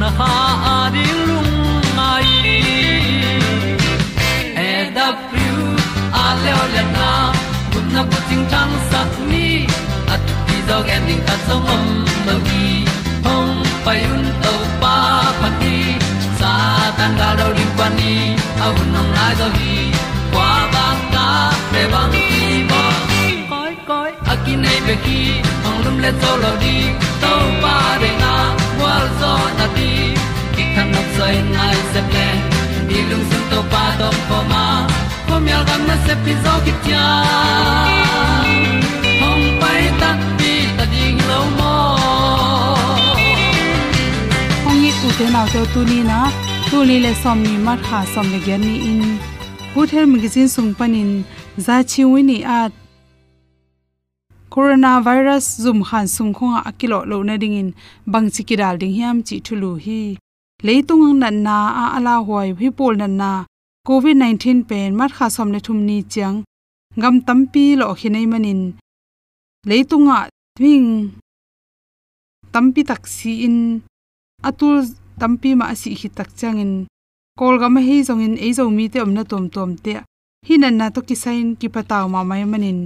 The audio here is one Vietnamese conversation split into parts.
na ha adilum mai. E da thru a le le na. Kun na ko ting tang sat ni. At ti dog ending ta song om no gi. Hong pai un to pa pa ti. Sa tan ga do ri pa ni. Au nong lai do gi kwa ba ta pe bang ti ba koi koi akin nei be ki. Hong lum le to lo di. To pa de na zo na ti ki kan nok sai nai se ple ni lung sun to pa to pa ma. Ko mi al gam na se pi zo ki tia hom pai ta ti ta ding lo mo ong ni u te na te tu ni na. Tu ni le som ni mat kha som le gen ni in. Good health magazine sung panin za chi wi ni coronavirus zum khan sung khonga akilo lo na ding in bang chi kidal ding hiam chi thulu hi. Leitung nan na, a ala hoi hi pol nan na. Covid 19 pen mat kha som le thum ni chang gam tampi lo khinai manin leitunga thing tampi taksi in. Atul tampi ma si hi tak changin kol gam hi zongin ei zo mi te omna tom tom te. Hi nan na to kisain ki pataw ma mai manin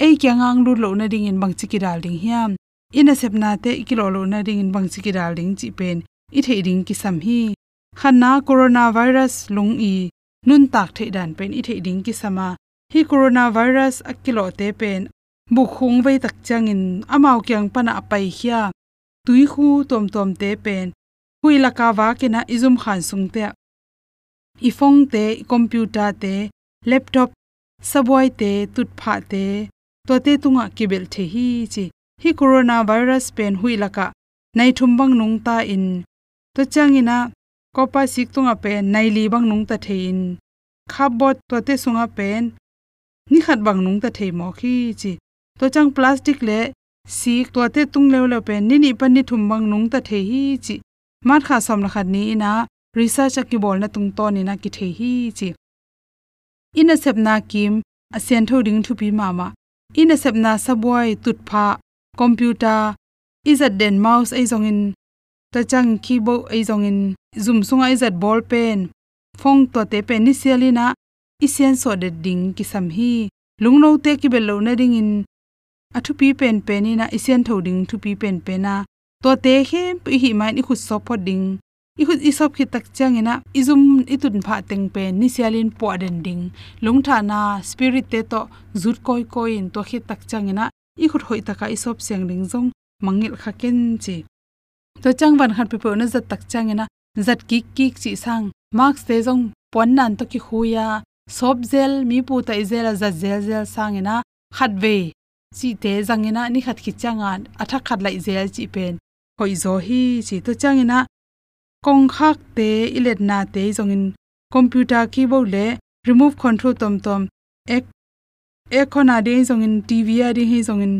ei kya ngang lu lo na ding in bang chi ki dal ding hiam. Ina sep na te ki lo lo na ding in bang chi ki dal ding chi pen. I thei ding ki sam hi. Khana corona virus lung i. Nun tak thei dan pen i thei ding ki sama. Hi coronavirus akilo te pen. Bu khung vei tak changin amao kyang pana apai khia tui khu tom tom te pen. Hui laka wa kena izum khan sung te. I phone te computer te, laptop saboi te, tut pha te. ตัวเตตุงะกิเบลเทฮีจีฮีโคโรนาไวรัสเป็นหุยละกะในทุมบังนุงตาอินตัวจ้างอินะก็ปาซิกตุงะเป็นในลีบังนุงตาเทอินคาร์บอนตัวเตสุงะเป็นนี่ขัดบังนุงตาเทหมอขี้จีตัวจ้างพลาสติกเละสีตัวเตตุงเลวๆเป็นนี่นี่ปันนี่ทุมบังนุงตาเทฮีจีมาดขาสมละขัดนี้นะรีเซาจักกิบอลนะตุงตอนี่นะกิเทฮีจีอินะเซบนากิมอาเซียนเท่าดิงทูปีมามา na saboi tut pha computer, izat den mouse ai zong ta chang keyboard ai zong in zoom sunga izat ball pen. Phong to te pen ni sialina, isian so de ding ki sam hi lungno te ki bel lo na ding in athu pi pen pen ina isian thoding thu pi pen pen na to te he hi mai ni khut so pho ding ikhut isop i khi tak chang ina, izum itun pha teng pen ni sialin po den ding. Lung tha na spirit te to zut koi koi in to khi tak chang ina i hoi taka isop seng ring zong, mangil kha ken chi. To chang van khat pe pe na zat tak chang ina, zat ki ki chi sang marks te zong pon nan to ki huya sop zel, mi pu ta izela za zel zel sang ina, khat ve chi te zangina ni khat ki changa atha khat lai zel chi pen. Hoi zo hi chi to changina kong khak te, ilet na te zong in computer keyboard le, remove control tom tom, ek ek khona de zongin tv a de he zong in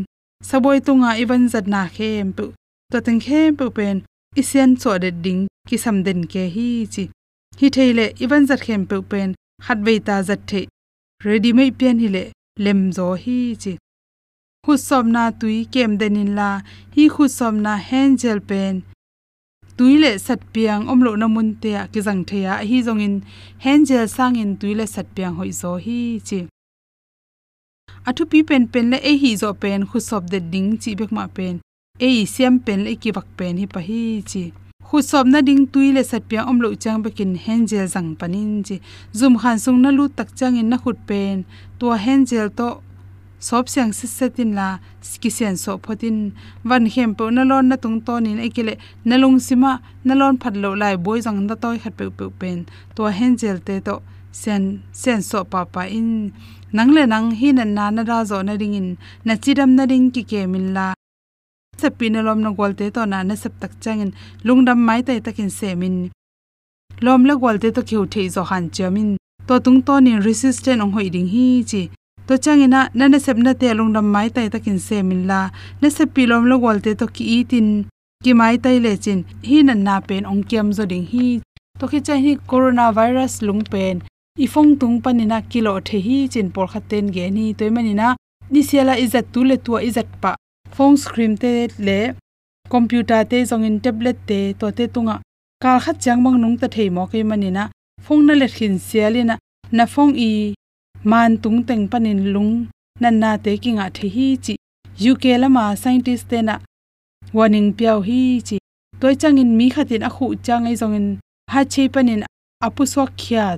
saboi tunga even zat na khem pu. To teng khem pu pen, isian cho de ding ki sam den ke hi chi. Hi theile even zat khem pu pen, khat ve ta zat the. Ready mai pian hi le, lem zo hi chi. Khut som na tui kem denin la, hi khut som na hen gel pen tuile sat piang omlo na mun te ki jang theya hi zongin hand gel sangin tuile sat piang hoi zo hi chi. Athu pi pen pen le e hi zo pen, khu sop de ding chi bek ma pen. E siam pen le e ki bak pen hi pa hi chi. Khu sop na ding tuile sat piang omlo chang bekin hand jang panin chi. Zum khan sung na lu tak chang in na khut pen. To hand to sop siang si setin la ski skisian so photin van hem po na lon na tung ton in ekile na lung sima na lon phat lo lai boi jang da toy khat pe pe pen. To hen jel te to sen sen so pa pa in. Nang le nang hi na na na ra zo na ring in na chidam na ring ki ke min la. Sapina lom na gol te to na na sap tak changin. Lungdam mai tai takin se min. Lom la gol te to khiu thei zo han chamin to tung to ni resistant ong hoi ding hi chi to changina na sepna te lungdam mai tai takin se min la na se pilom lo golte to ki itin, ki mai tai le chin, hi nan na pen ong kiam zo ding hi. To khi chai hi corona virus lung pen, i phong tung panina kilo the hi chin por khaten ge ni toy manina ni sela izat tu le tu izat pa. Phone screen te le, computer te zong in tablet te to te tunga. Kal khat chang mang nung ta thei mo ke manina phone na le khin sialina, na phone i man tung teng panin lung. Nan na te kinga the hi chi. Uk lama scientist te na. Warning piao hi chi. Toy changin mi khatin a khu changai zongin. Ha che panin apu so khya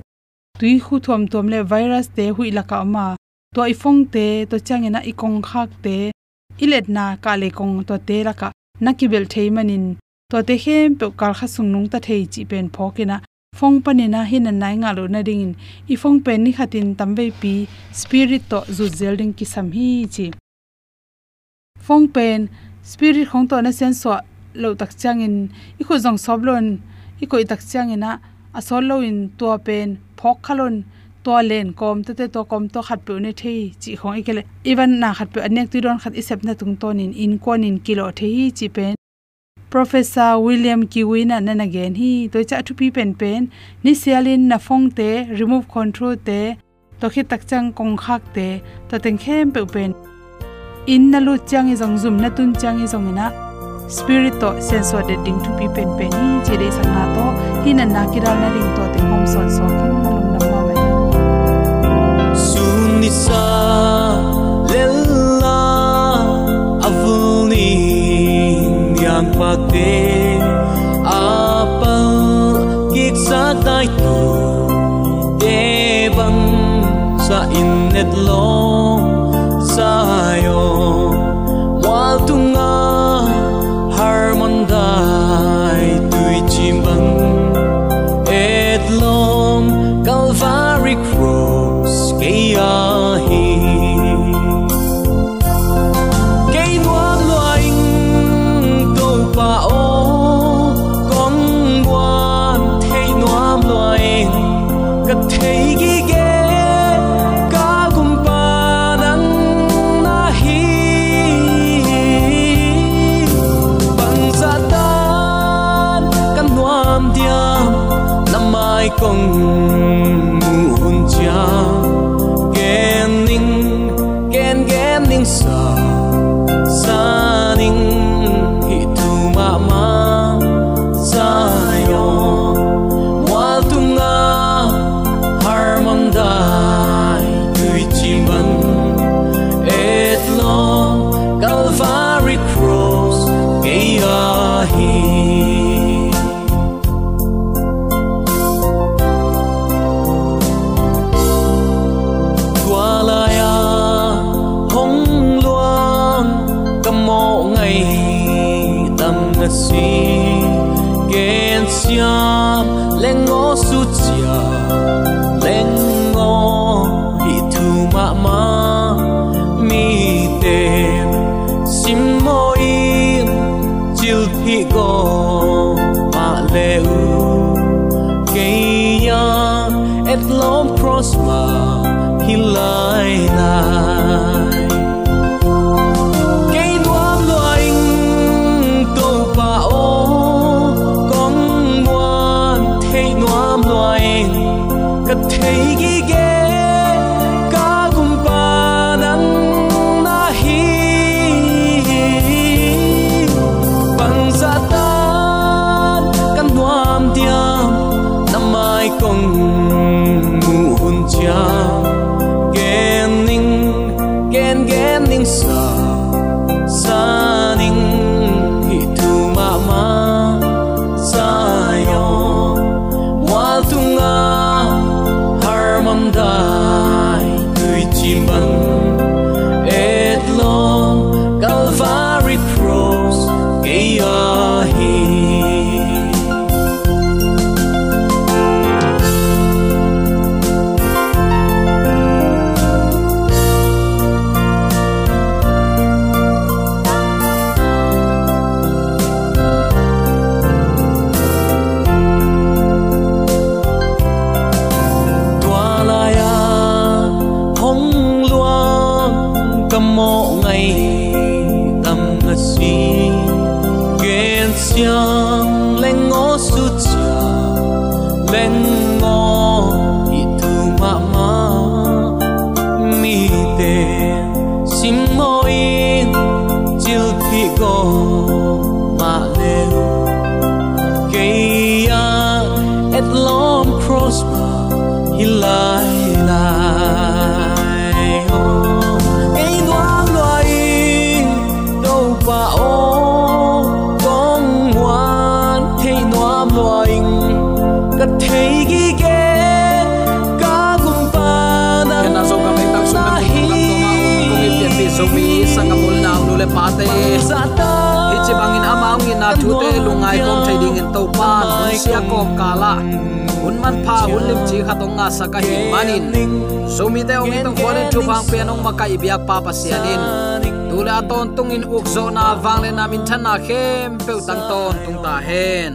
tui khu thom tom le virus te hui laka ma. To i phong te to changena i kong khak te. Ilet na ka le kong to te laka. Nakibel thei manin. To te hem pe kal kha sung nung ta thei chi pen phokena phong panina hin an nai nga lo na ding in i phong pen ni khatin tambe pi, spirit to zu zelding ki sam hi chi. Phong pen spirit khong to na sen so lo tak chang in i kho jong sob lon, i koi tak chang ina a sol lo in to pen, phok khalon to len kom te te to kom to khat pe ne thei chi khong i kele even na khat pe anek ti ron khat i sep na tung ton in in kon in kilo thei chi pen professor william kiwina nana again hi to cha thu pi pen pen. Ni sialin na phong te, remove control te, to khi tak chang kong khak te, to teng khem pe pen. In na lu chang e i jong zum, na tun chang e i jong ina e spirit to sensor the ding to pi pen pen. Hi che de sang na to. Hi, na na kiral na ding to te hom công mù hôn ghen ninh ghen ghen ninh sợ xa take. vigo maleo keia et lom prosper hilai sia kom kala. un man pha un lim chi khatonga saka hi manin. zomi te ong tong khole thu bang pe nong makai biak pa pa sianin tula ton tungin ukzo na wangle na min thana khem pe tang ton tung ta hen.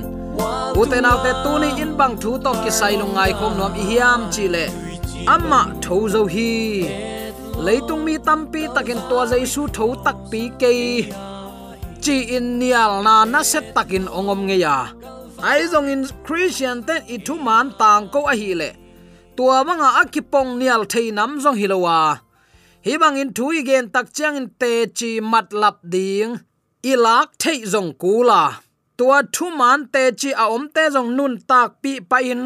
Te tuni in bang thu to ki sai lu ngai khom nom i hiam chi le. Amma tho zo hi leitung mi tampi takin to jaisu tho tak pi ke chi in nial na na set takin ongom nge ya à. ai zong in christian ten i thu man tang ko a hi le tua manga akipong à nial thei nam zong hilowa à. hi bang in thu igen tak chang in te chi mat lap ding ilak thei zong kula tua thu man te chi a om te zong nun tak pi pa in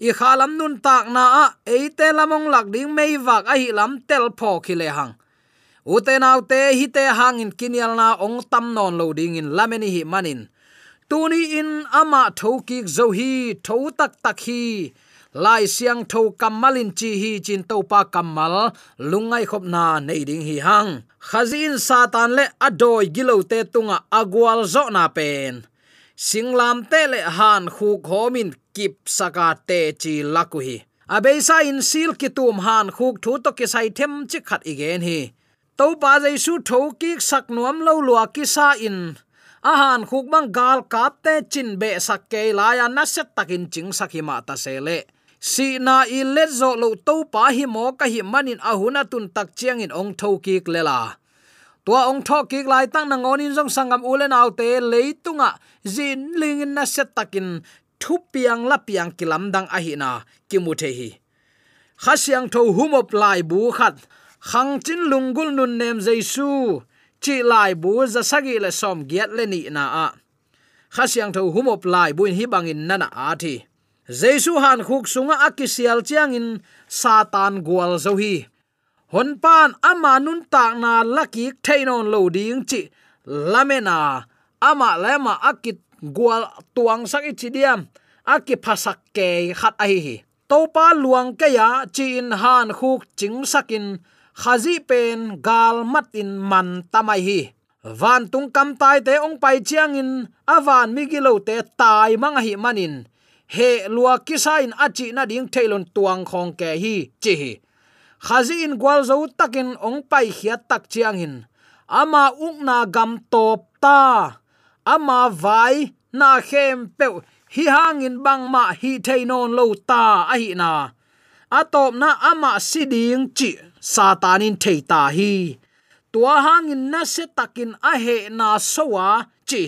i khalam nun tak na a, eite lamong lak ding mei wak a hi lam tel pho khile hang. Ute nau te hi te hang in kinial na ong tam non lo ding in lameni hi manin. Tuni in ama thoki zo hi, tho tak tak hi. Lai siang tho kamalin chi hi chin to pa kamal, lungai khop na nei ding hi hang. Khazin satan le adoi gilo te tunga agwal zo na pen singlam te le han khu khomin kip saka te chi lakuhi. Abeisa in sil kitum han khuk thu to ki sai them chi khat igen hi. To pa jaisu tho ki sak nuam lo lua ki sa in. Ahan khuk bang gal kap te chin be sak ke la ya na set takin ching sakima ta sele si na i let zo lo to pa hi mo ka hi manin ahuna tun tak chiang in ong tho ki lela tua ong tho ki lai tang nang onin jong sangam ulen aute leitunga zin lingin na set takin thu piang la piang kilam dang a hi na ki mu hi. Khasyang tho humop lai bu khat khang chin lungul nun nem jaisu chi lai bu za sagi le som giat le ni na a khasiang tho humop lai buin hi bangin nana a thi. Jaisu han khuk sunga akisial chiang in satan gwal zo hi hon pan ama nun ta na laki thainon lo ding chi. Lamena ama lema akit gwal tuang sak chi diam. Aki phasak ke khat ai hi to pa luang ke ya in han khuk ching sakin. Khazi pen gal mat in man tamai hi. Van tung kam tai te ong pai chiang in. Avan migilo te tai mang hi manin. He lua kisa in achi na ding thailon tuang khong ke hi chi hi khazi in gwal zo takin ong pai khia tak chiang in ama ukna gam top ta. Ama vai na khem pe hi hangin bang ma hi theinon lo ta a hi na. Atop na ama siding chi satanin theita hi. Tua hangin na se takin a he na sowa chi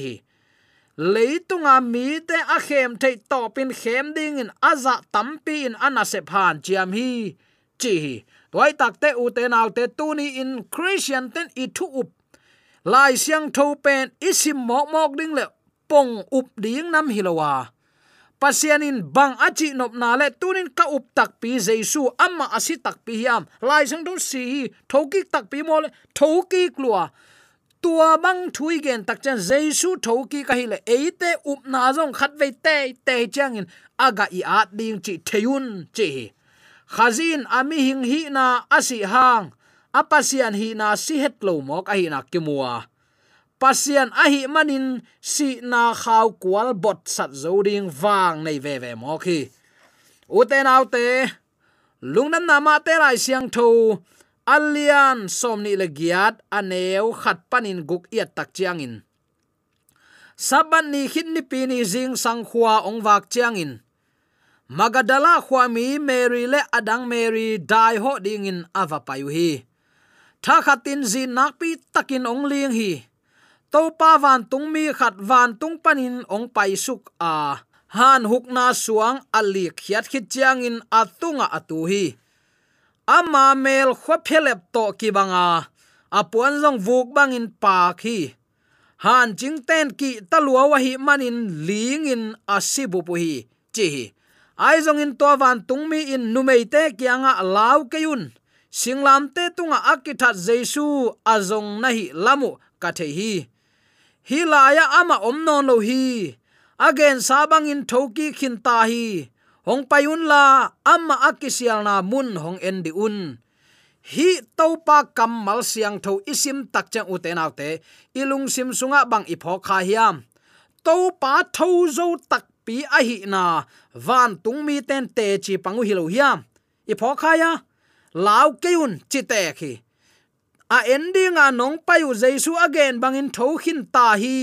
leitunga mi te a khem thei topin khem ding in aza tampi in ana se phan chiam hi chi toy tak te u te naw te tu ni in christian ten i thu up. Lai siang tho pen isim mok mok ding le pong up ding nam hilowa pasianin bang achi nop na le tunin ka up tak pi jesu, amma asi tak pi hiam lai sang do si thoki tak pi mol thoki klua. Tua bang thui gen tak chen jesu thoki ka hi le eite up na jong khat ve te te changin aga i at ding chi theyun chi khazin ami hing hi na asi hang. Apasian hi na si het lo mok a hi na kimua. Pasian ahi manin si na khaw kwal bot sat zoding wang nei ve ve mok khi uten autte lungnam nama te lai siang tho. Alian somni le giat aneu khat panin guk iat tak chiang in. Saban ni khit ni pi ni jing sang khwa ong wak chiang in. Magadala khwa mi mary le adang mary dai ho ding in ava payu hi tha khatin zi nakpi takin ong ling hi to pa van tung mi khat van tung panin ong pai suk a han huk na suang ali khiat khit chiang in atunga atu hi ama mel khwa phelep to ki banga apuan zong vuk bangin pa khi han jing ten ki talua wa hi manin ling in asibu pu hi chi ai zong in to van tung mi in numei te kianga lau keun singlam te tunga akithat jesu azong nahi lamu kathe hi. Hi laya ama omnon lo hi. Again sabang in thoki khin ta hi. Hong payun la amma akisial na mun hong endi un. Hi topa kamal siang tho isim tak chang uten autte ilung sim sunga bang ipho kha hiam. Topa tho zo tak pi a hi na van tung mi ten te chi pangu hilo hiam. Ipho kha ya? Law keun chi te khi. A ending a nong payu jesu again bangin thokhin ta hi.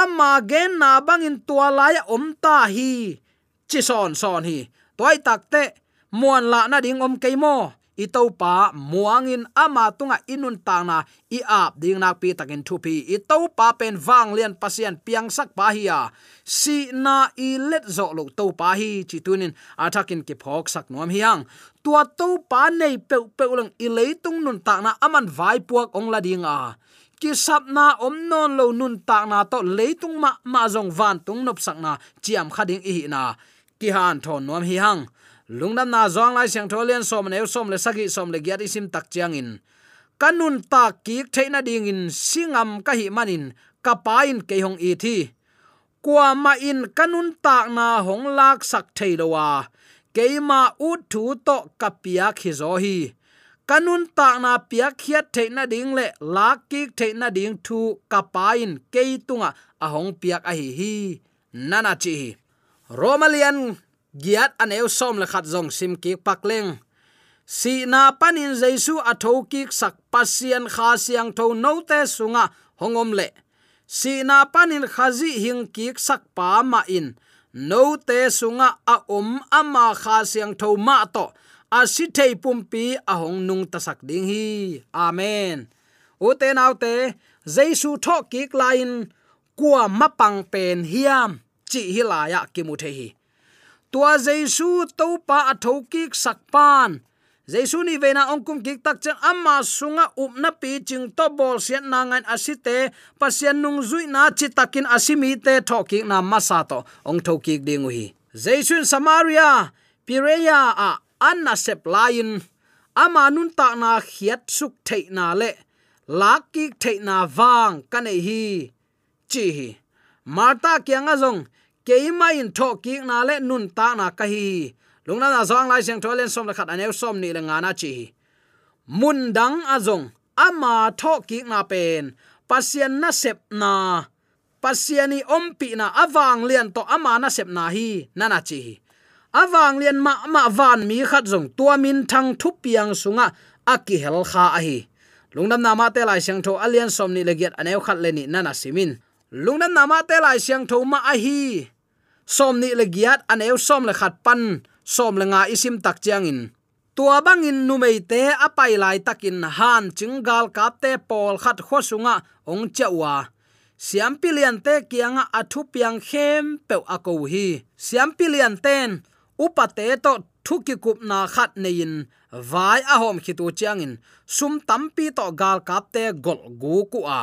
Ama gen na bangin tua lai om ta hi. Chi son son hi. Toy takte muan la na ding om keimo itopa muangin ama tunga inun tangna na, i ap ding nak pi takin thu pi. I pen wang lian pasien piang sak pa hi ya. Si na i let zo lo to pa hi, chi tunin atakin ki phok sak nom hiang tua to pa nei pe pe ulang i tung nun ta na aman vai puak ong la ding a. Ki sap na om non lo nun ta na le tung ma ma zong van tung nop sak na, chiam khading i na. Ki han thon nom hi hang lungnam na zong lai siang tholen som ne som le sagi som le gyat isim tak chiang in. Kanun ta ki theina ding in, singam ka hi manin kapain ke hong i thi. Kwa ma in kanun ta na hong lak sak theilowa keima u thu to kapia khizo hi kanun ta na pia khiat theina ding le, lak ki theina ding thu kapain keitunga ahong piak a hi hi. Nana chi romalian giat aneu som le khat zong sim ki pakleng si na panin jaisu atho ki sak pasian kha siang tho no te sunga hongom le. Si na panin khazi hing ki sak pa ma in. No te sunga a om ama kha siang tho ma to. A si thei pumpi a hong nung ta sak ding hi. Amen. U te nau te, jaisu tho ki lain kwa mapang pen hiam. Chi hilaya ki mu the hi tua jesu to pa athoki sakpan jaisu ni vena ongkum kik tak chen amma sunga upna pi ching to bol sian na asite pasian nung zui na chi takin asimi te thoki na Masato ong thoki ding hi samaria pireya a anna sep lain. Ama nun ta na khiat suk thei na le. Lak ki thei na wang kanei hi. Chi hi. Marta kyanga jong keima in tho ki na le nun ta na ka hi. Lungna na zong lai seng tholen som la khat anew som ni le ngana chi. Mun dang azong ama tho ki na pen. Pasian na sep na. Pasiani ompi na awang lian to ama na sep na hi nana chi. Awang lian ma ma van mi khat zong, tua min thang thu piang sunga aki hel kha a hi. Lungnam nama te lai seng tho alian som ni le giat anew khat le ni nana simin lungnam nama te lai siang tho ma a hi. Som ni le giat anew som le khat pan, som le nga isim tak chiang in. Tua bang in nu mei te apai lai takin han chingal kap te pol khat kho sunga ong chawa siam pilian te kianga athu piang khem pe ako hi. Siam pilian ten upate to thuki kup na khat nein vai a hom khitu chiangin sum tampi to gal kap te gol gu ku a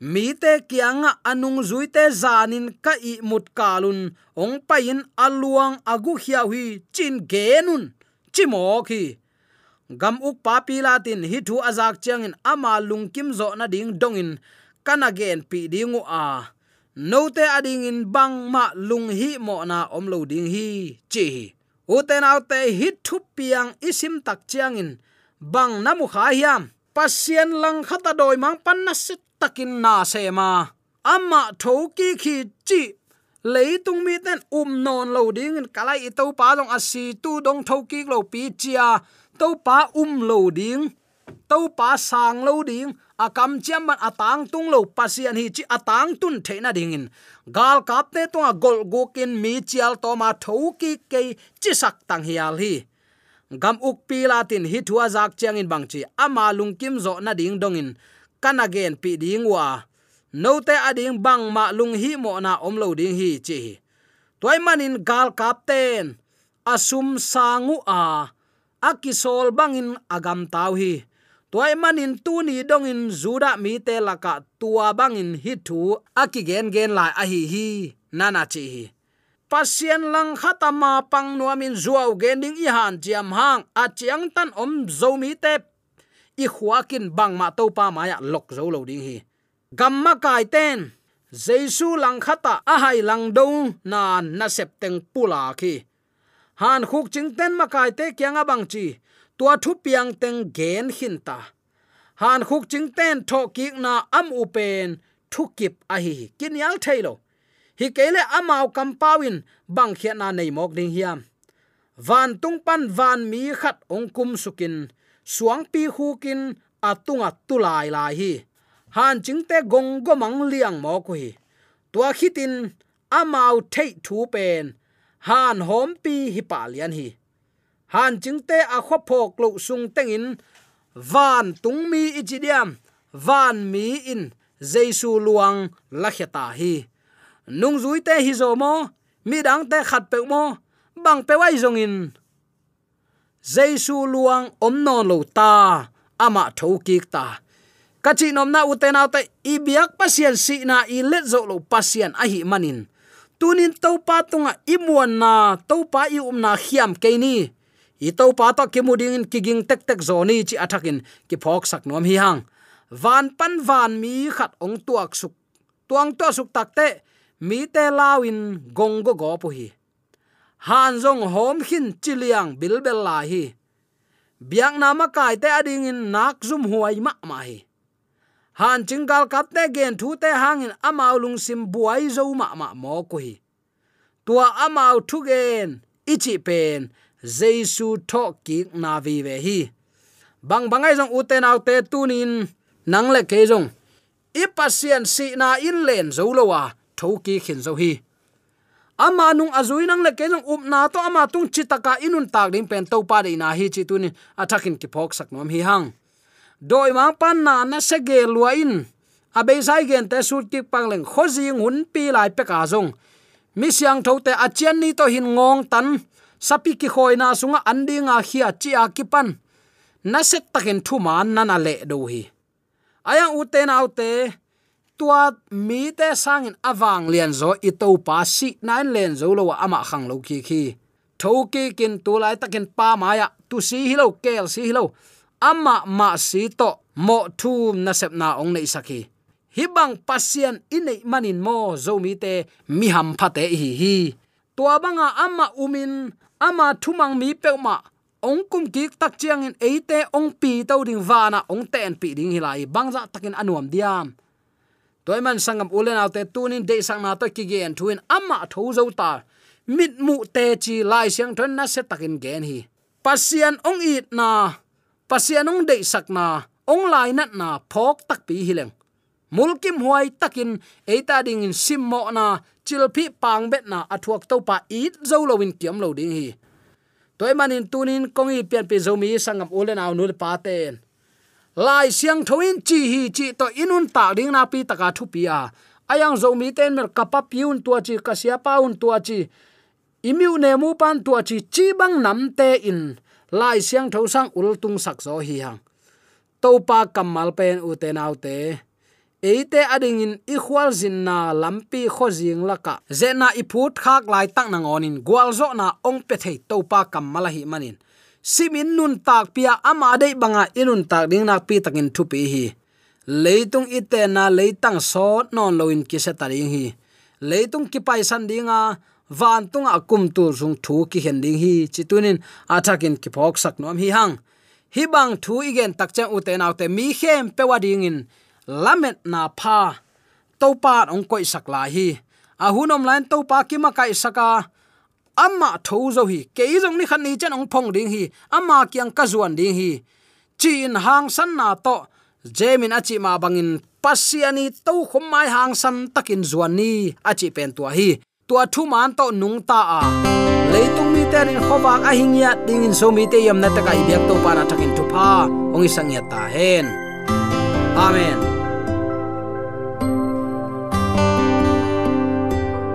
mi te kianga anung zui te zanin ka i mut kalun. Ong pain aluang agu hia hui chin genun. Chimo khi gam uk papi latin tin hi thu azak changin ama lungkim zo na ding dongin. Kana gen pi dingu a. No te ading in bang ma lung hi mo na om lo ding hi. Chi uten autte hi thu piang isim tak chiangin. Bang namu kha hiam. Pasien lang khata doi mang pan na sit takin na se ma. Amma thoki khi chi leitung mi ten um non lo ding in kalai i to pa dong asi tu dong thoki lo pi chia. To pa um lo ding, to pa sang lo ding akam chiam ban atang tung lo pasian hi chi atang tun theina ding in. Gal kap te to gol gokin mi chial to ma thoki ke chi sak tang hial hi. Gam uk pi latin hi thua jak chiang in bang chi. Ama lung kim zo na ding dong in kan again pi dingwa no te ading bang ma lung hi mo na om lo ding hi chi. Toy manin gal Captain, asum sangu a. Akisol bangin agam tau hi. Toy manin tu ni dong in zuda mi te laka tua bangin hi thu aki gen gen lai a hi hi nana chi hi. Pasien lang khatama pang nuamin zuaw gending i han chiam hang a chiang tan om zomi te i khuakin bang ma to pa maya lok zo lo ding hi. Gamma kai ten. Jesu lang khata a hai lang do na na sep teng pula khi. Han khuk ching ten ma kai te kyang a bang chi. Tua thu piang teng gen hin ta. Han khuk ching ten tho ki na am u pen thu kip a hi kin yal thailo hi kele amao kampawin bang khia na nei mok ding hiam. Van tung pan van mi khat ong kum sukin suang pi hu kin atunga tulai lai hi. Han ching te gong gomang liang mo ku hi. Tua khitin amau thei thu pen han hom pi hi palian hi. Han ching te a kho phok lo sung tengin van tung mi ichidiam van mi in jaisu luang lakheta hi. Nung zui te hi zo mo mi dang te khat pe mo bang pe wai zong jaisu luang om non lo ta, ama thoki ta. Kachi nom na uten au te ibiak pasien si na i let zo lo pasien a hi manin. Tunin to pa tunga imuan na to pa i um na khiam ke ni. I to pa to kimuding in kiging tek tek zoni chi athakin ki phok sak nom hi hang. Van pan van mi khat ong tuak suk. Tuang to suk takte mi te lawin gong go go pu hi han zong hom khin chiliang bilbel la hi. Biang na ma kai te ading in nak zum huai ma ma hi. Han chingal kap te gen thu te hangin amau lung sim buai zo ma ma mo ko hi. Tua amau thu gen ichi pen jesu tho ki na vi ve hi. Bang bangai jong uten au te tunin nang le ke jong. Ipasian si na in len zo lo wa thu ki khin zo hi ama nung azui nang le kenong up na to, ama tung chitaka inun tak ding pen to pa de na hi chi tu ni. Athakin ki phok sak nom hi hang. Doi ma pan na na se ge luain abe sai gen te sut ki pang leng khozi hun pi lai pe ka zong. Mi siang tho te achian ni to hin ngong tan. Sapi ki khoina sunga andinga khia chi a kipan na set takin thu man na le do hi. Aya uten autte tua mi te sangin awang lian zo i to pa si nine len zo lo ama khang lo ki khi. Thoki kin tu lai takin pa maya tu si hi lo, kel si hi lo. Ama ma si to mo thu na sep na ong nei saki hibang pasien inei manin mo zo mi te mi ham phate hi hi. Tua banga ama umin, ama thumang mi pe ma, ong kum ki tak chiang in eite ong pi to ding wana ong ten pi ding hilai bangza takin anuam diam toy man sangam ulen autte tunin de sang na to ki gen thuin amma tho zo ta. Mit mu te chi lai siang thon na se takin gen hi pasian ong it na. Pasian ong de sak na. Ong lai nat na. Phok tak pi hileng mulkim huai takin eita ding in sim mo na. Chilphi pang bet na. Athuak to pa it zo lo win kiam lo ding hi toy manin tunin kongi pian pi zomi sangam ulen aw nu pa ten lai siang thoin, chi hi chi, to inun ta ding na pi taka thu pi a. Ayang zo mi ten mer kapa piun tua chi kasia paun tua chi. Imiu ne mu pan tua chi chi bang nam te in. Lai siang tho sang ul tung sak zo hi hang. To pa kamal pen u te nau te. Eite ading in i khwal zin na lampi kho jing laka zena i phut khak lai tak nang onin gwal zo na ong pe thei to pa kamala hi manin simin nun tak pia ama dei banga inun tak ding nak pi takin thu pi hi. Leitung ite na leitang so non loin ki se taring hi. Leitung ki pai san dinga, van tung akum tu sung thu ki hen ding hi, chitunin athakin ki phok sak nom hi hang. Hi bang thu igen tak cha ute naw te mi khem pe wa ding in. Lamet na pha. To pa ong koi sak la hi. A hunom lain to pa ki ma kai saka amma tho zo hi ke jong ni khan ni chen ong phong ding hi, amma kyang ka zuan ding hi. Chin hang san na to jemin achi ma bangin pasiani to khom mai hang san takin zuan ni achi pen tua hi. Tua thu man to nung ta a. Leitung mi terin khowak a hingya ding in so mi te yam na ta kai biak to para takin thu pha. Ong isang ya ta hen. Amen.